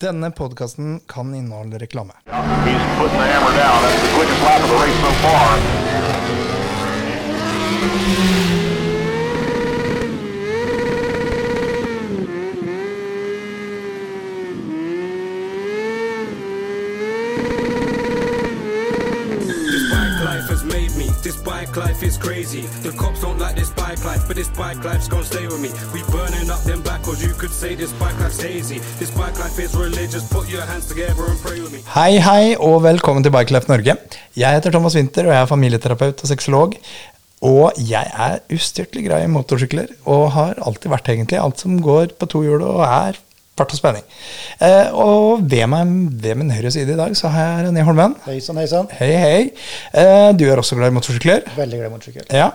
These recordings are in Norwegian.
Denne podkasten kan inneholde reklame. This bike life, but this bike life's gonna stay with me. We burning up them backwards. You could say this bike life's hazy. This bike life is religious. Put your hands together and pray with me. Hei, hei, og velkommen til Bikelife Norge. Jeg heter Thomas Winther, og jeg er familieterapeut og sexolog. Og jeg er ustyrtelig glad i motorsykler, og har alltid vært egentlig alt som går på to hjul og er fart og spenning. Eh, og ved, meg, ved min høyre side i dag så har jeg René Holmen. Heisan, heisan. hei. Hei. Eh, du er også glad i motorsykler. Veldig glad i motorsykler. Ja,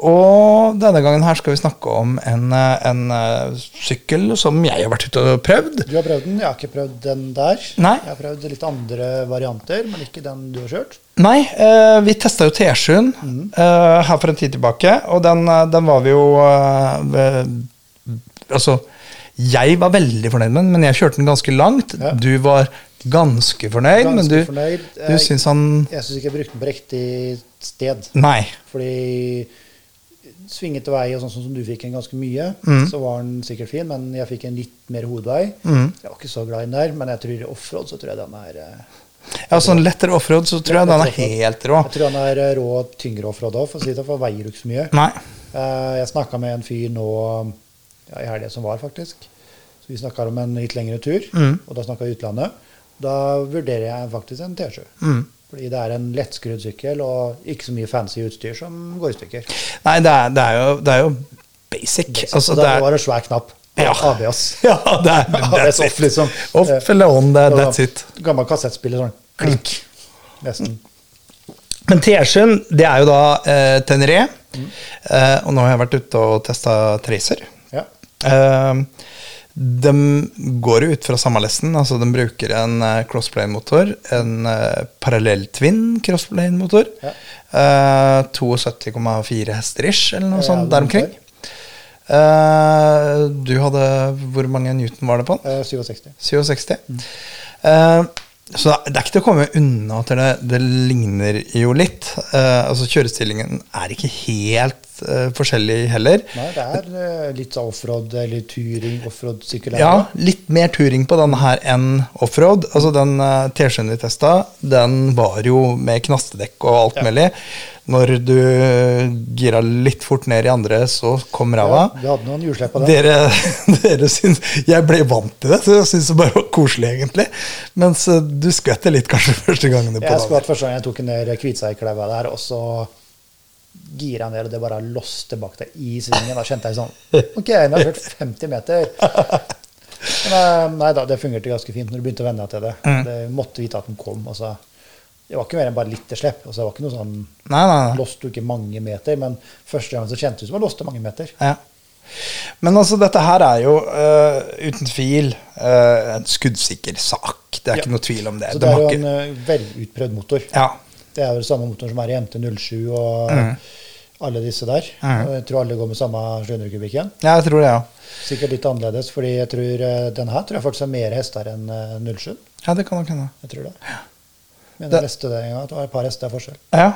og denne gangen her skal vi snakke om en, eh, en eh, sykkel som jeg har vært ute og prøvd. Du har prøvd den, jeg har ikke prøvd den der. Nei. Jeg har prøvd litt andre varianter, men ikke den du har kjørt. Nei, eh, vi testa jo T7 eh, her for en tid tilbake, og den, den var vi jo Altså, jeg var veldig fornøyd med den, men jeg kjørte den ganske langt. Ja. Du var ganske fornøyd, men Ganske du, fornøyd. du Jeg- syns han Jeg syns ikke jeg brukte den på riktig sted. Nei. Fordi svingete vei og sånn som du fikk en ganske mye, Mm. så var den sikkert fin, men jeg fikk en litt mer hovedvei. Mm. Jeg var ikke så glad i den der, men jeg tror offroad så tror jeg den er eh, Ja, sånn lettere offroad, så tror jeg den er helt rå. Jeg tror den er eh, rå tyngre offroad òg, for å si det, for veier du ikke så mye. Nei. Eh, Jeg snakka med en fyr nå ja, i helga som var, faktisk. Så Vi snakka om en litt lengre tur, Mm. og da snakka vi utlandet. Da vurderer jeg faktisk en T7. Mm. Fordi det er en lettskrudd sykkel og ikke så mye fancy utstyr som går i stykker. Nei, det er, det er, jo, det er jo basic. Altså, så det er, var en svær knapp. Ja. ABS. ja, det er that's off, liksom. Off eller on, det er that's it. Gammel kassettspiller, sånn klikk. Nesten. Men T7, det er jo da eh, Tenere. Eh, og nå har jeg vært ute og testa Tracer. Ja. Eh, de går jo ut fra samme lesten. altså De bruker en eh, crossplane-motor. En eh, parallell-twin crossplane-motor. Ja. Eh, 72,4 hester ish, eller noe sånt der er omkring. Uh, du hadde Hvor mange newton var det på den? Uh, 67. 67. Eh, så det er ikke til å komme unna at det, det ligner jo litt. Altså Kjørestillingen er ikke helt eh, forskjellig heller. Nei, det er uh, litt offroad eller turing, offroad-sykkel. Ja, litt mer turing på denne her enn offroad. Altså Den uh, T-skjønnen vi testa, den var jo med knastedekk og alt Ja. mulig. Når du gira litt fort ned i andre, så kom ræva. Ja, du hadde noen hjulslepp på det. Dere, dere syns Jeg ble vant til det, så jeg syns det bare var koselig, egentlig. Mens eh, du skvetter litt kanskje første gangene på Jeg skvatt første gang jeg tok ned Kviteseidkleva der, og så gira ned, og det bare låste bak deg i svingen. Da kjente jeg sånn Ok, nå har jeg kjørt 50 meter. Men eh, nei da, det fungerte ganske fint når du begynte å venne deg til det. Mm. Det måtte vite at den kom. Altså. Det var ikke mer enn bare litt slipp. Altså, det var ikke noe sånn Nei, nei, nei. Låste du ikke mange meter, men første gang så kjentes det ut som du låste mange meter. Ja. Men altså, dette her er jo uh, uten tvil uh, en skuddsikker sak. Det er Ja. ikke noe tvil om det. Så det er jo en uh, velutprøvd motor. ja. Det er jo samme motor som er i MT07 og Mm. alle disse der. Mm. Jeg tror alle går med samme 700-kubikken. ja, jeg tror det, ja. Sikkert litt annerledes, fordi jeg tror eh, den her tror jeg faktisk er mer hester enn eh, 07. Ja, det kan nok hende. Jeg tror det. Men Det- jeg leste det en gang, at det var et par hester forskjell. Ja.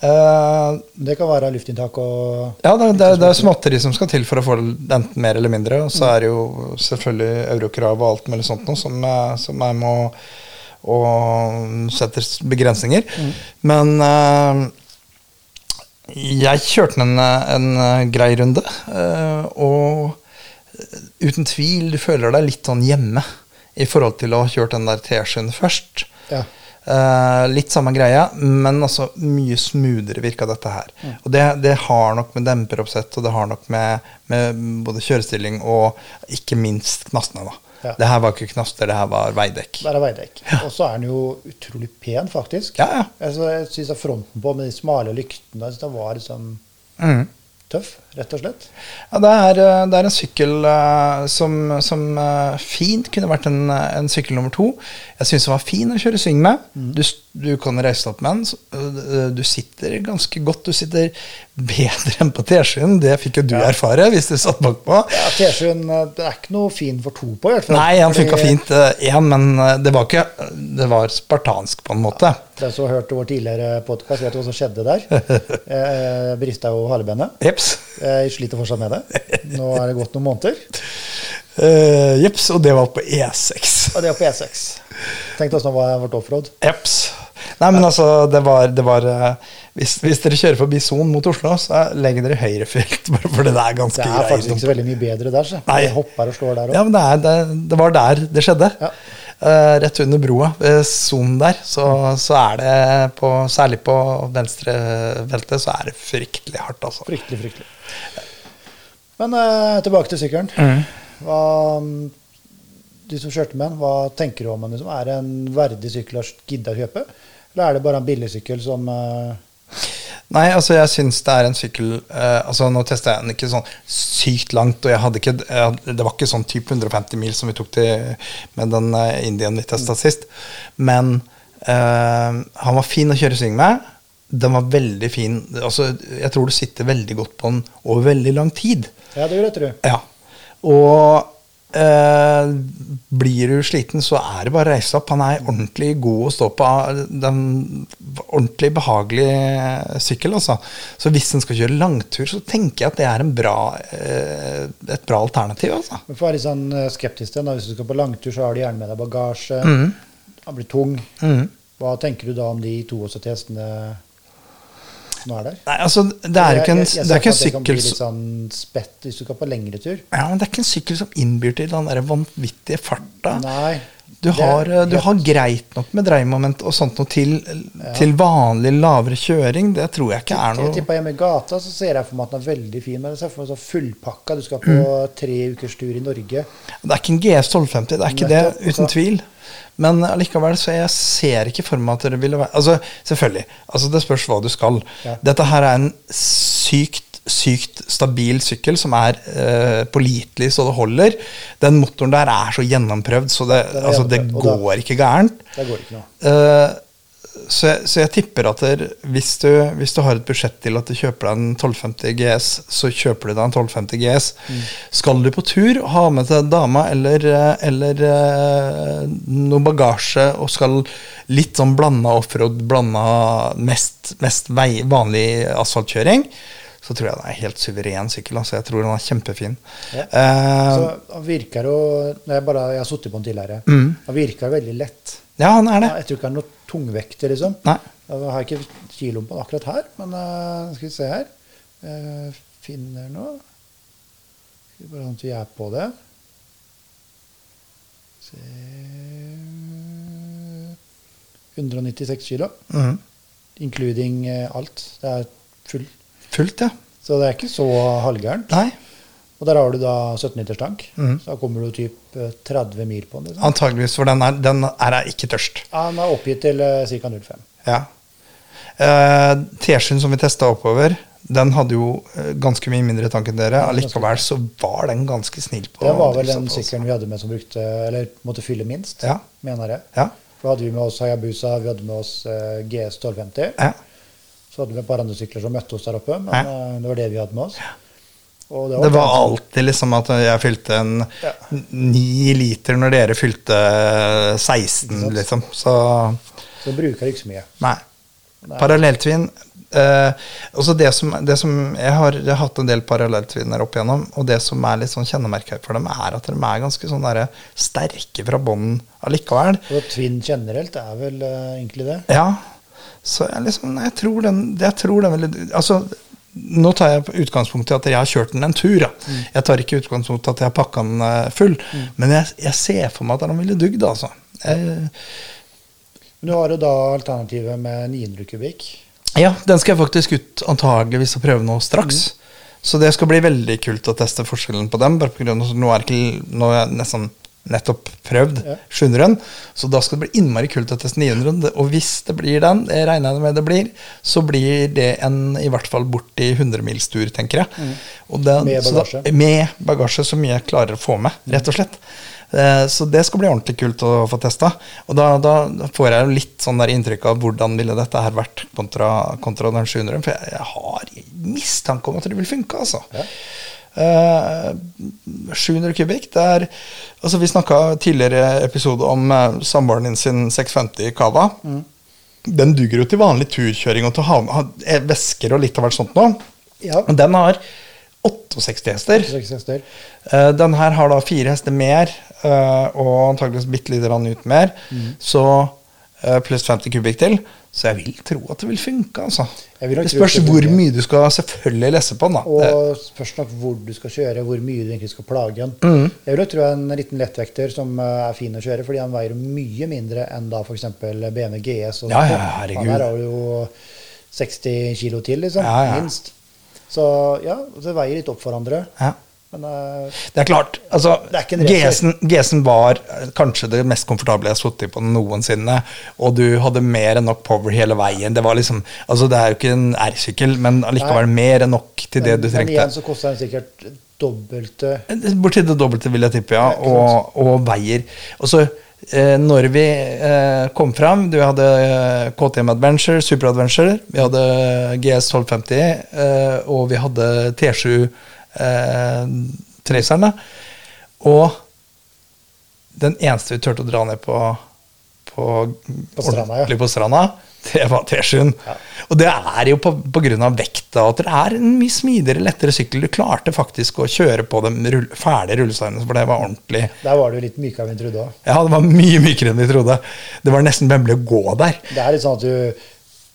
Uh, Det kan være luftinntak og ja, det, det, det er småtteri som skal til for å få det enten mer eller mindre. Og så er det jo selvfølgelig eurokrav og alt mulig sånt noe som, er- som jeg med å, setter begrensninger. begrensninger. Men uh, jeg kjørte en, en grei runde, uh, og uten tvil, du føler deg litt sånn hjemme i forhold til å ha kjørt den der T-skjeen først. Ja. Uh, litt samme greia, men altså mye smoothere virka dette her. Og det, det har nok med demperoppsett og det har nok med, med både kjørestilling og ikke minst knastene. da. Ja. Det her var ikke knaster, det her var veidekk. Det er veidekk. Og så er den jo utrolig pen, faktisk. Ja, ja. Altså, jeg syns fronten på med de smale lyktene den var liksom Mm. tøff, rett og slett. Ja, det, er, eh, det er en sykkel eh, som, som eh, fint kunne vært en, en sykkel nummer to. Jeg syns den var fin å kjøre sving med. Du, s- du kan reise deg opp med den. øh, Du sitter ganske godt. Du sitter bedre enn på T-skyen. Det fikk jo du erfare hvis du satt bakpå. Ja, T-skjeen eh, er ikke noe fin for to på, i hvert fall. Nei, han funka Fordi fint én, men øh, det var ikke Det var spartansk på en måte. Den som har hørt vår tidligere podkast, vet hva som skjedde der. Eh, Brista jo halebenet. Jeps. Jeg sliter fortsatt med det. Nå er det gått noen måneder. Uh, jeps, og det var på E E6. Og det var på E6. Tenk deg åssen det var vårt offroad. Jeps. Nei, men altså, det var, det var eh, hvis, hvis dere kjører forbi Son mot Oslo, så legger dere høyrefelt, bare for det er ganske greit. Det er faktisk ikke så veldig mye bedre der. Så. Nei. Jeg hopper og slår der Ja, men det, er, det, det var der det skjedde. Ja. Uh, rett under broa, ved Son der, så, så er det på, Særlig på venstre venstrefeltet så er det fryktelig hardt, altså. Fryktelig, fryktelig. Men uh, tilbake til sykkelen. Mm. Hva, du som kjørte med den, hva tenker du om den? Liksom? Er det en verdig sykkel å gidde å kjøpe? Eller er det bare en billigsykkel som eh, Nei, altså jeg syns det er en sykkel eh, altså Nå testa jeg den ikke sånn sykt langt, og jeg hadde ikke, jeg hadde, det var ikke sånn type 150 mil som vi tok til med den uh, Indian vi testa sist. Men eh, han var fin å kjøre sving med. Den var veldig fin. Altså, jeg tror du sitter veldig godt på den over veldig lang tid. Ja, det vil jeg tro. Ja. Og eh, blir du sliten, så er det bare å reise opp. Han er ordentlig god å stå på. Den ordentlig behagelig sykkel, altså. Så hvis en skal kjøre langtur, så tenker jeg at det er en bra, eh, et bra alternativ, altså. For å være litt sånn eh, skeptisk til hvis du skal på langtur, så har du gjerne med deg bagasje. Mm. Den blir tung. Mm. Hva tenker du da om de 72 hestene som er der? Nei, altså, det er jo ikke en, Jeg- jeg- jeg det er ikke en sykkel det kan bli litt sånn spett hvis du skal på lengre tur. ja, men Det er ikke en sykkel som innbyr til den der vanvittige farta. Nei. Du har, eh, du har greit nok med dreiemoment og sånt noe til, til vanlig lavere kjøring. Det tror jeg ikke er noe Jeg tipper hjemme i gata så ser jeg for meg at den er veldig fin. Men jeg ser for meg så fullpakka. Du skal på Mm. tre ukers tur i Norge. Det er ikke en GS 1250, det er ikke det, uten tvil. Men allikevel, så jeg ser ikke for meg at det ville være Altså, selvfølgelig. Altså, det spørs hva du skal. Ja. Dette her er en sykt sykt stabil sykkel som er eh, pålitelig så det holder. Den motoren der er så gjennomprøvd, så det, altså, det da- går ikke gærent. Det går ikke noe. Eh, så, jeg, så jeg tipper at der, hvis, du, hvis du har et budsjett til at du kjøper deg en 1250 GS, så kjøper du deg en 1250 GS. Skal du på tur ha med deg dama eller, eh, eller eh, noe bagasje og skal litt sånn blanda offroad, blanda mest, mest vei, vanlig asfaltkjøring, så tror jeg det er en helt suveren sykkel. Altså. Jeg tror den er kjempefin. Ja. Uh, Så han virker jo Jeg, bare, jeg har sittet på den tidligere. Mm. Han virker veldig lett. ja, han er det. Jeg tror ikke den er noe tungvekter, liksom. Nei. Jeg har ikke kiloen på den akkurat her, men uh, skal vi se her. Jeg finner noe. Skal vi bare sånn at vi er på det. Se 196 kilo, Mm. including alt. Det er full. Fullt, ja. Så det er ikke så halvgærent. Nei. Og der har du da 17 liters tank. Mhm. Så da kommer du typ eh, 30 mil på den. Liksom. Antageligvis, for den er, den er ikke tørst. Ja, Den er oppgitt til uh, ca. 0,5. Ja. Eh, T-skyen som vi testa oppover, den hadde jo eh, ganske mye mindre tank enn dere. Allikevel så var den ganske snill på Det var vel den sykkelen vi hadde med som brukte, eller måtte fylle minst, Ja. mener jeg. Ja. For hadde vi med oss Hayabusa, vi hadde med oss eh, GS 1250. Ja. Så hadde vi et par andre sykler som møtte oss der oppe, men Ja. eh, det var det vi hadde med oss. Det var pent. alltid liksom at jeg fylte en Ja. ni liter når dere fylte 16, liksom. Så Så bruker ikke så mye. nei. Nei. Parallelltvin eh, det som, det som jeg, har, jeg har hatt en del parallelltviner opp igjennom, og det som er litt sånn kjennemerke for dem, er at de er ganske sånn der, sterke fra bånden allikevel. Og tvinn generelt er vel uh, egentlig det. Ja, så jeg liksom Jeg tror den, jeg tror den ville Altså, nå tar jeg utgangspunkt i at jeg har kjørt den en tur. Ja. Jeg tar ikke utgangspunkt i at jeg har pakka den full. full. Men jeg, jeg ser for meg at den ville dugd, altså. Jeg, du har jo da alternativet med 900 kubikk. ja, den skal jeg faktisk ut antageligvis og prøve nå straks. Så det skal bli veldig kult å teste forskjellen på dem. Bare på grunn av, nå, er ikke, nå er jeg nesten nettopp prøvd Ja. 700-en, så da skal det bli innmari kult å teste 900-en. Og hvis det blir den, det regner jeg med det blir, så blir det en i hvert fall borti 100-milstur, tenker jeg. Og den- Med så da- bagasje. med bagasje så mye jeg klarer å få med, rett og slett. Eh, Så det skal bli ordentlig kult å få testa. Og da, da får jeg litt sånn der inntrykk av hvordan ville dette her vært kontra, kontra den 700. For jeg, jeg har mistanke om at det vil funke, altså. Eh, 700 kubikk, det er Altså, vi snakka tidligere episode om uh, samboeren din sin 650 Cava. Den duger jo til vanlig turkjøring og til å ha med eh, væsker og litt av hvert sånt nå. Ja. Den har 68 hester. 68 hester. Eh, den her har da fire hester mer, eh, og antakeligvis bitte lite grann ut mer. Så eh, pluss 50 kubikk til. Så jeg vil tro at det vil funke, altså. Vil Det spørs hvor mye du skal selvfølgelig lesse på den, da. Og spørs nok hvor du skal kjøre, hvor mye du egentlig skal plage den. Mm. Jeg vil nok tro en liten lettvekter som eh, er fin å kjøre, fordi han veier mye mindre enn da f.eks. BMW GS. Og Ja, ja, herregud. Han her har jo 60 kilo til, liksom. Ja, ja. Minst. Så ja, det veier litt opp for hverandre. ja. Men uh, Det er klart. altså, Det. GS-en GS-en var eh, kanskje det mest komfortable jeg har sittet på noensinne. Og du hadde mer enn nok power hele veien. Det var liksom, altså det er jo ikke en R-sykkel, men allikevel mer enn nok til det men, du men igjen så kosta den sikkert dobbelte. Borti det dobbelte, vil jeg tippe, ja. Og, og veier. Og så eh, når vi eh, kom fram Du hadde eh, KTM Adventure, Super Adventure, vi hadde GS 1250, eh, og vi hadde T7 eh, Tracerne. Og den eneste vi turte å dra ned på på, På stranda, ja. på stranda, det var T7-en. Ja. Og det er jo av vekta, at det er en mye smidigere, lettere sykkel. Du klarte faktisk å kjøre på de rull, ferdige rullesteinene, for det var ordentlig Der var det jo litt mykere enn vi trodde òg. Ja, det var mye mykere enn vi trodde. Det var nesten vemmelig å gå der. Det er litt sånn at du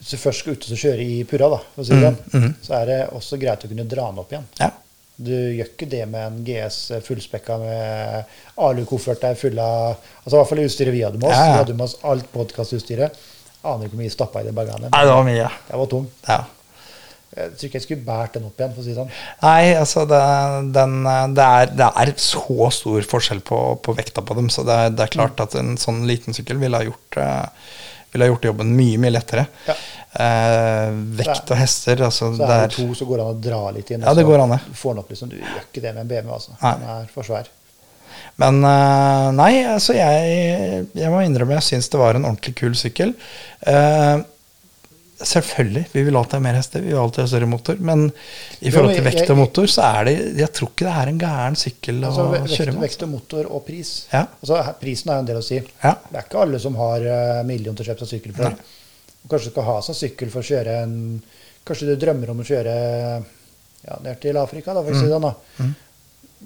hvis du først skal ut og kjøre i purra, da, si det sånn, så er det også greit å kunne dra den opp igjen. Ja. Du gjør ikke det med en GS fullspekka med alu-kofferter full av Altså i hvert fall utstyret vi hadde med oss. Ja, ja. Vi hadde med oss alt podkastutstyret. Aner ikke hvor mye stappa i de bagene. Nei, det var mye. Det var tung. Ja. Jeg tror ikke jeg skulle båret den opp igjen, for å si det sånn. Nei, altså det, den, det, er, det er så stor forskjell på, på vekta på dem, så det det er klart at en sånn liten sykkel ville ha gjort, eh, ville ha gjort jobben mye, mye lettere. Ja. Eh, vekt og hester, altså Så er det to, så går det an å dra litt inn. Ja, det går an, det. Får den opp liksom, du gjør ikke det med en BMW, altså. Nei. Den er for svær. Men eh, nei, altså jeg, jeg må innrømme jeg syns det var en ordentlig kul sykkel. Eh, selvfølgelig, vi vil alltid ha mer hester, vi vil alltid ha større motor. Men i forhold til vekt og motor, så er det Jeg tror ikke det er en gæren sykkel Altså, å ve- vekt, kjøre med. vekt og motor og pris. Ja. Altså, prisen er en del å si. Ja. Det er ikke alle som har uh, million til å kjøpe seg sykkel for. du kanskje skal ha seg sykkel for å kjøre en Kanskje du drømmer om å kjøre ja, ned til Afrika, da, for å si det sånn. da.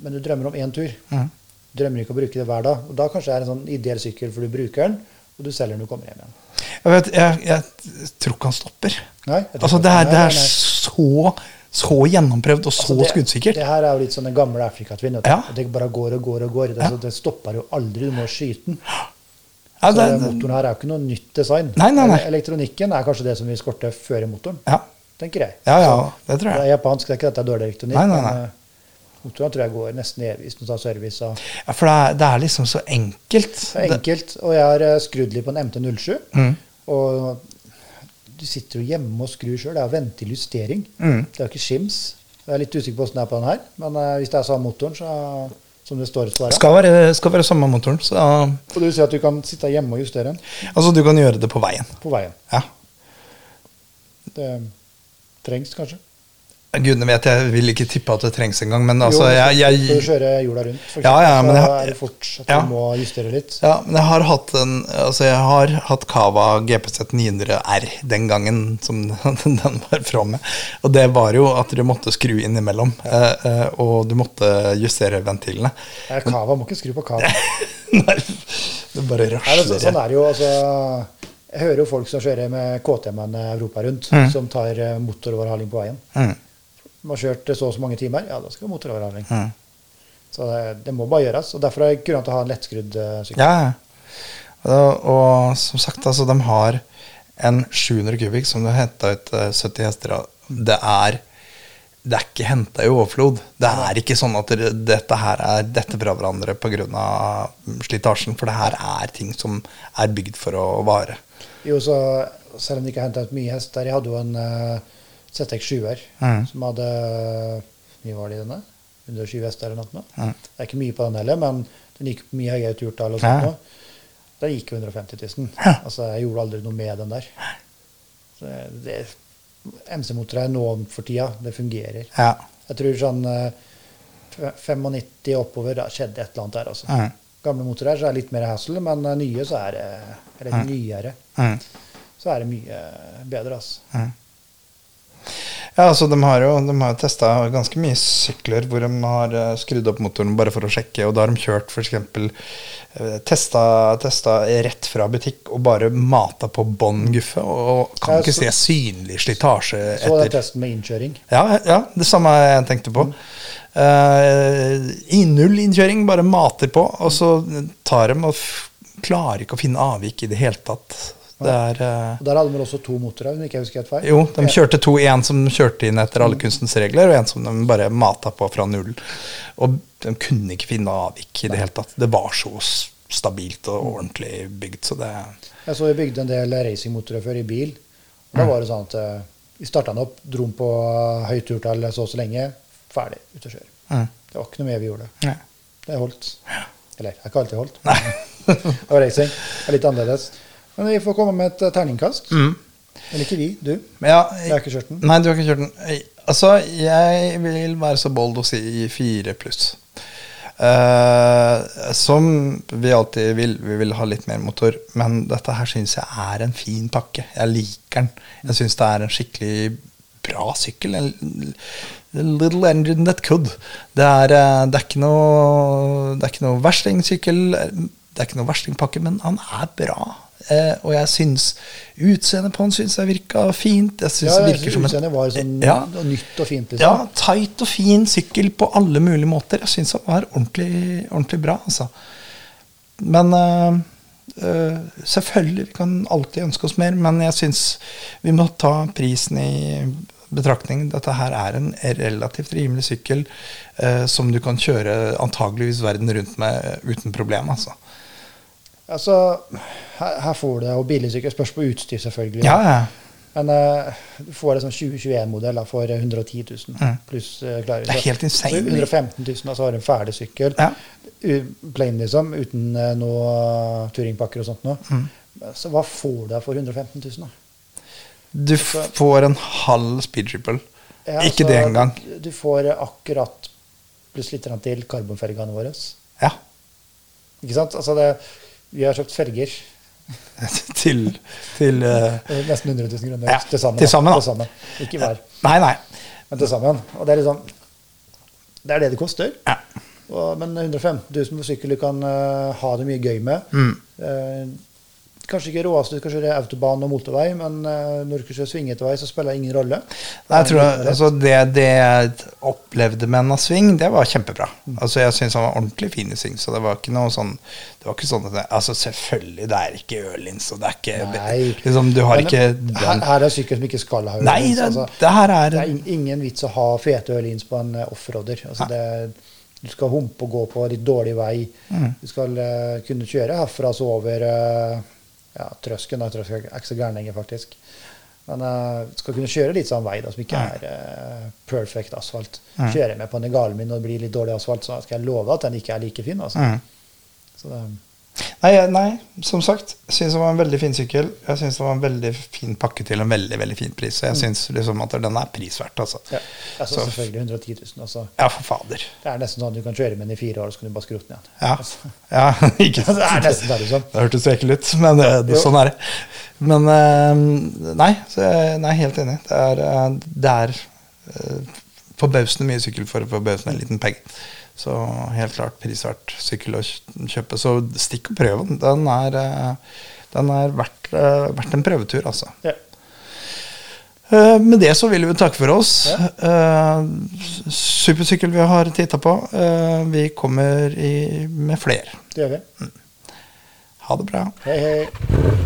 Men du drømmer om én tur. Mm. Drømmer ikke å bruke det hver dag. Og da kanskje det er en sånn ideell sykkel, for du bruker den, og du selger den når du kommer hjem igjen. Jeg, vet, jeg, jeg tror ikke han stopper. Nei, jeg Altså, det er, det er så, så gjennomprøvd og så Altså, det- skuddsikkert. Det her er jo litt sånn den gamle Afrikatvinnen. Ja. Det bare går og går og går. Det, Ja. altså, det stopper jo aldri. Du må skyte den. Ja, Så motoren her er jo ikke noe nytt design. Nei, nei, nei. Elektronikken er kanskje det som vi skorter før i motoren, ja, tenker jeg. ja, ja, det tror det er jeg. japansk, det er ikke dette er dårlig elektronikk. Nei, nei, nei. Eh, motoren tror jeg går nesten evig hvis du tar service. Og Ja, for det er, det er liksom så enkelt. det er enkelt. Og jeg har eh, skrudd litt på en MT07. Mm. Og du sitter jo hjemme og skrur sjøl. Det er ventiljustering. Mm. Det er ikke skims. Jeg er litt usikker på åssen det er på den her. Men eh, hvis det er samme motoren, så som det står svaret? skal være. Skal være, skal være samme motoren. Så, Og du sier at du kan sitte hjemme og justere den altså, du kan gjøre det på veien. på veien. Ja. Det trengs kanskje. Gudene vet, jeg vil ikke tippe at det trengs engang, men altså jo, jeg, jeg, du jeg, kjøre jorda rundt, for Ja, ja, men så jeg er det fort at ja. du må justere litt. ja, men jeg har hatt en Altså, jeg har hatt Cava GPZ 900R den gangen som den var framme. Og det var jo at du måtte skru innimellom, ja. eh, og du måtte justere ventilene. Ja, Cava må ikke skru på Cava. Nei, det bare rasler. Altså, sånn er det jo. altså Jeg hører jo folk som kjører med KTM-en Europa rundt, Mm. som tar eh, motoroverhaling på veien. Mm, De har kjørt så og så mange timer, ja, da skal det motoroverhaling. mm. Så det, det må bare gjøres. og Derfor er det kurant å ha en lettskrudd eh, sykkel. Ja. Og, og som sagt, altså, de har en 700 kubikk som du henta ut eh, 70 hester av. Det er det er ikke henta i overflod. Det er ikke sånn at dette her er dette fra hverandre pga. slitasjen, for det her er ting som er bygd for å vare. Jo, så Selv om de ikke har henta ut mye hester Jeg hadde jo en uh, ZX 7-er Mm. som hadde mye var det i denne? 120 hester eller noe? Mm. Det er ikke mye på den heller, men Den gikk mye høyere turtall og sånt. Ja. Den gikk jo 150 000. Ja. Altså, jeg gjorde aldri noe med den der. MC-motorer er nå for tida. Det fungerer. Ja. Jeg tror sånn eh, 95 oppover, da skjedde et eller annet der. Altså. Mm. Gamle motorer så er det litt mer hassle, men eh, nye så er det Eller nyere. Mm. Så er det mye bedre, altså. Ja, altså de har jo, de har testa ganske mye sykler hvor de har eh, skrudd opp motoren bare for å sjekke, og da har de kjørt f.eks. Testa, testa rett fra butikk og bare mata på bånn guffe, og kan Ja, ikke se synlig slitasje Så den etter. testen med innkjøring. Ja, ja, det samme jeg tenkte på. Uh, I null innkjøring, bare mater på, og så tar de og klarer ikke å finne avvik i det hele tatt. Det er eh, Og Der hadde man også to motorer, ikke jeg husker helt feil. Jo, de kjørte to. En som kjørte inn etter alle kunstens regler, og en som de bare mata på fra null. Og de kunne ikke finne avvik i det hele tatt. Det var så stabilt og ordentlig bygd, så det Jeg så vi bygde en del racingmotorer før i bil. Og da var det sånn at eh, vi starta den opp, dro den på Høyturtall, høyt så og så lenge, ferdig, ut og kjøre. mm. Det var ikke noe mer vi gjorde. Nei. Det holdt. Eller, det har ikke alltid holdt. Nei. og racing er litt annerledes. Men vi får komme med et terningkast. terningkast. Eller ikke vi, du. Ja, Jeg har ikke kjørt den. Nei, du har ikke kjørt den. Altså, jeg vil være så bold å si fire pluss. Uh, som vi alltid vil. Vi vil ha litt mer motor. Men dette her syns jeg er en fin pakke. Jeg liker den. Jeg syns det er en skikkelig bra sykkel. En little engine that could. Det er, eh, det er ikke noe Det er ikke noe verstingsykkel. Det er ikke noe verstingpakke, men han er bra. Eh, og jeg syns utseendet på han syns jeg virka fint. Jeg syns Ja, det virker som en utseendet var sånn ja, nytt og fint. ja, Liksom. tight og fin sykkel på alle mulige måter. Jeg syns han var ordentlig, ordentlig bra, altså. Men øh, øh, selvfølgelig, vi kan alltid ønske oss mer, men jeg syns vi må ta prisen i betraktning. Dette her er en relativt rimelig sykkel øh, som du kan kjøre antageligvis verden rundt med uten problem, altså. Altså, her, her får du det, og billigsykkel spørs på utstyr, selvfølgelig. Ja, ja. Men uh, du får det sånn 2021-modell da, for 110 000 Mm. pluss uh, klare. Det er helt insane. Så 115 000, da, så har du en ferdig sykkel. Ja. U- Plain, liksom, uten uh, noe touringpakker og sånt noe. Mm. Så hva får du da for 115 000, da? Du f- får en halv speed triple. Ja, Ikke så det engang. Du får akkurat pluss litt til karbonfergene våre. Ja. Ikke sant? Altså det, vi har kjøpt felger. til til eh, Nesten 100 000 kroner Ja, til sammen. til sammen, da. Til sammen. Ikke hver, Nei, nei. men til sammen. Og det er liksom Det er det det koster. Ja. Og, men 115 000 på sykkel du kan uh, ha det mye gøy med. Mm. Eh, kanskje ikke råeste, du skal kjøre autobahn og motorvei, men eh, når du skal kjøre svingete vei, så spiller det ingen rolle. Nei, jeg tror Det er altså, det, det jeg opplevde med en av sving, det var kjempebra. Altså, jeg syns han var ordentlig fin i sving, så det var ikke noe sånn Det var ikke sånn at Altså, selvfølgelig, det er ikke Ørlins, og det er ikke Nei. liksom, Du har Men ikke her, den her er sykkel som ikke skal ha Nei, ølins, det, altså. det her er Det er ingen vits å ha fete Ørlins på en eh, offroader. Altså det, du skal humpe og gå på litt dårlig vei. Mm. Du skal uh, kunne kjøre herfra så over uh, ja, Trøsken. Da, Trøsken er ikke så gæren lenger, faktisk. Men du skal kunne kjøre litt sånn vei da, som ikke er uh, perfect asfalt. Mm. Kjører jeg med på Negalen min og det blir litt dårlig asfalt, så skal jeg love at den ikke er like fin. Altså. Mm. Så det, Nei, nei, som sagt, syns det var en veldig fin sykkel. Jeg syns det var en veldig fin pakke til en veldig veldig fin pris. Så jeg syns liksom at den er prisverdt, altså. ja, altså, Så- selvfølgelig 110 000. Altså. Ja, for fader. Det er nesten sånn at du kan kjøre med den i fire år, så kan du bare skrote den igjen. Ja. Altså, ja ikke det er nesten der, liksom. Det hørtes ekkelt ut, men det, det, sånn er det. Men eh, nei, så jeg nei, helt enig. Det er, eh, det er eh, forbausende mye sykkel for forbausende liten penge. Så helt klart prisverdt sykkel å kjøpe. Så stikk og prøv den. Den er, eh, den er verdt, eh, verdt en prøvetur, altså. Ja. Eh, Med det så vil vi takke for oss. Ja. Supersykkel vi har titta på. Vi kommer i, med flere. Det gjør vi. Ha det bra. Hei, hei.